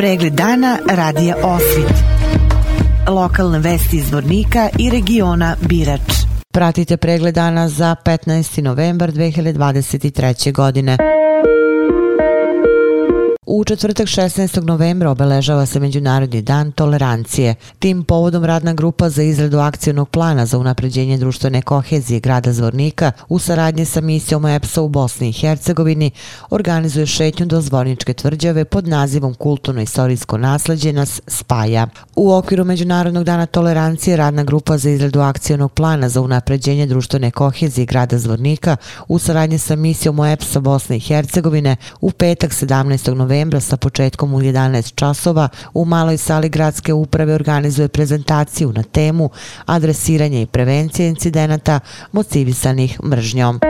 Pregled dana radija Osvit. Lokalne vesti iz Vornika i regiona Birač. Pratite pregled dana za 15. novembar 2023. godine. U četvrtak 16. novembra obeležava se Međunarodni dan tolerancije. Tim povodom radna grupa za izradu akcijnog plana za unapređenje društvene kohezije grada Zvornika u saradnji sa misijom EPSA u Bosni i Hercegovini organizuje šetnju do Zvorničke tvrđave pod nazivom Kulturno-istorijsko nasljeđe nas spaja. U okviru Međunarodnog dana tolerancije radna grupa za izradu akcijnog plana za unapređenje društvene kohezije grada Zvornika u saradnji sa misijom EPSA Bosne i Hercegovine u petak 17. novembra novembra sa početkom u 11 časova u maloj sali gradske uprave organizuje prezentaciju na temu adresiranje i prevencije incidenata motivisanih mržnjom.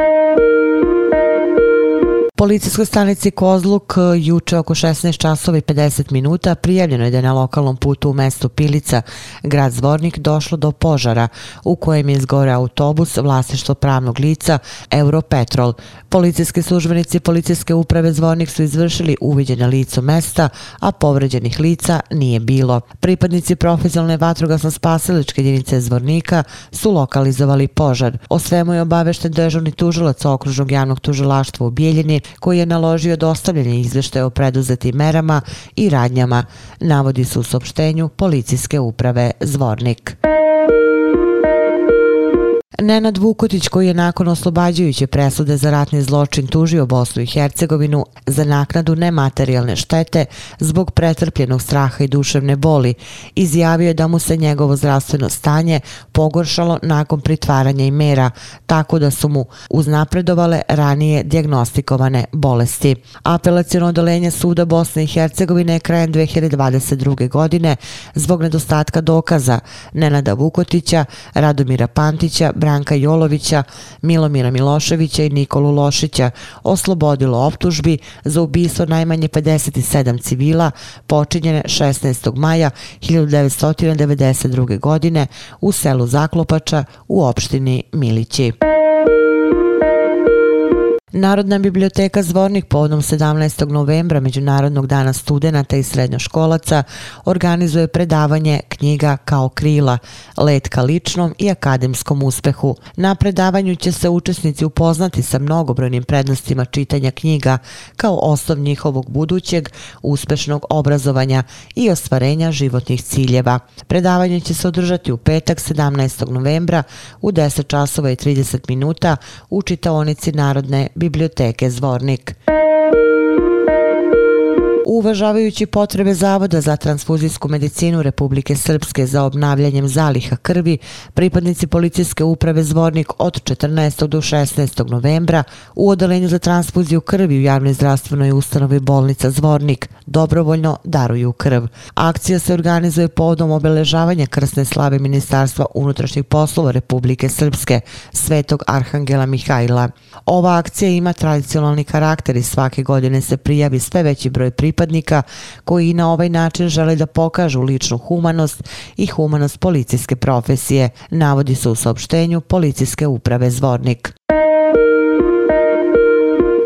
Policijskoj stanici Kozluk e, juče oko 16 časova i 50 minuta prijavljeno je da je na lokalnom putu u mestu Pilica, grad Zvornik, došlo do požara u kojem je izgore autobus vlasništvo pravnog lica Europetrol. Policijski službenici policijske uprave Zvornik su izvršili uviđe na licu mesta, a povređenih lica nije bilo. Pripadnici profesionalne vatrogasno spasiličke jedinice Zvornika su lokalizovali požar. O svemu je obavešten dežurni tužilac okružnog javnog tužilaštva u Bijeljini, koji je naložio dostavljanje izveštaja o preduzetim merama i radnjama, navodi se u sopštenju policijske uprave Zvornik. Nenad Vukotić koji je nakon oslobađajuće presude za ratni zločin tužio Bosnu i Hercegovinu za naknadu nematerijalne štete zbog pretrpljenog straha i duševne boli, izjavio je da mu se njegovo zdravstveno stanje pogoršalo nakon pritvaranja i mera, tako da su mu uznapredovale ranije diagnostikovane bolesti. Apelacijono odolenje suda Bosne i Hercegovine je krajem 2022. godine zbog nedostatka dokaza Nenada Vukotića, Radomira Pantića, Branka Jolovića, Milomira Miloševića i Nikolu Lošića oslobodilo optužbi za ubistvo najmanje 57 civila počinjene 16. maja 1992. godine u selu Zaklopača u opštini Milići. Narodna biblioteka Zvornik povodom 17. novembra Međunarodnog dana studenta i srednjoškolaca organizuje predavanje knjiga kao krila, let ka ličnom i akademskom uspehu. Na predavanju će se učesnici upoznati sa mnogobrojnim prednostima čitanja knjiga kao osnov njihovog budućeg uspešnog obrazovanja i ostvarenja životnih ciljeva. Predavanje će se održati u petak 17. novembra u 10 časova i 30 minuta u čitaonici Narodne biblioteke biblioteke Zvornik. Uvažavajući potrebe Zavoda za transfuzijsku medicinu Republike Srpske za obnavljanjem zaliha krvi, pripadnici policijske uprave Zvornik od 14. do 16. novembra u odelenju za transfuziju krvi u javnoj zdravstvenoj ustanovi bolnica Zvornik dobrovoljno daruju krv. Akcija se organizuje povodom obeležavanja krsne slave Ministarstva unutrašnjih poslova Republike Srpske, Svetog Arhangela Mihajla. Ova akcija ima tradicionalni karakter i svake godine se prijavi sve veći broj pripadnika koji na ovaj način žele da pokažu ličnu humanost i humanost policijske profesije, navodi se u saopštenju Policijske uprave Zvornik.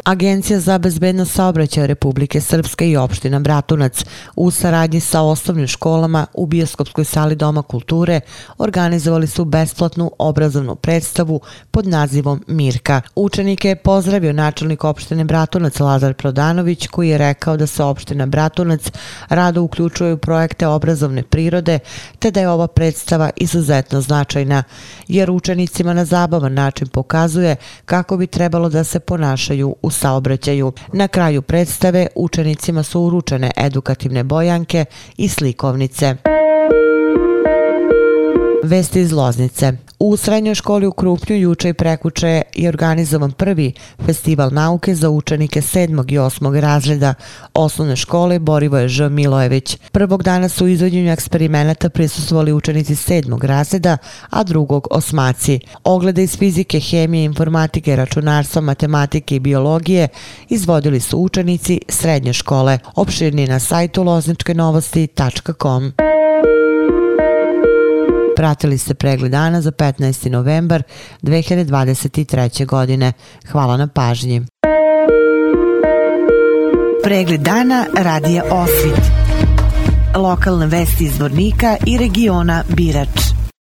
Agencija za bezbednost saobraćaja Republike Srpske i opština Bratunac u saradnji sa osnovnim školama u Bioskopskoj sali Doma kulture organizovali su besplatnu obrazovnu predstavu pod nazivom Mirka. Učenike je pozdravio načelnik opštine Bratunac Lazar Prodanović koji je rekao da se opština Bratunac rado uključuje u projekte obrazovne prirode te da je ova predstava izuzetno značajna jer učenicima na zabavan način pokazuje kako bi trebalo da se ponašaju u saobraćaju. Na kraju predstave učenicima su uručene edukativne bojanke i slikovnice. Vesti iz Loznice. U srednjoj školi u Krupnju juče i prekuče je organizovan prvi festival nauke za učenike 7. i 8. razreda osnovne škole Borivoje Ž. Milojević. Prvog dana su u izvodnju eksperimenata prisustovali učenici 7. razreda, a drugog osmaci. Oglede iz fizike, hemije, informatike, računarstva, matematike i biologije izvodili su učenici srednje škole. Opširni na sajtu lozničkenovosti.com. Pratili ste pregled dana za 15. novembar 2023. godine. Hvala na pažnji. Pregled dana radija Osvit. lokalne vesti iz Vornika i regiona Birač.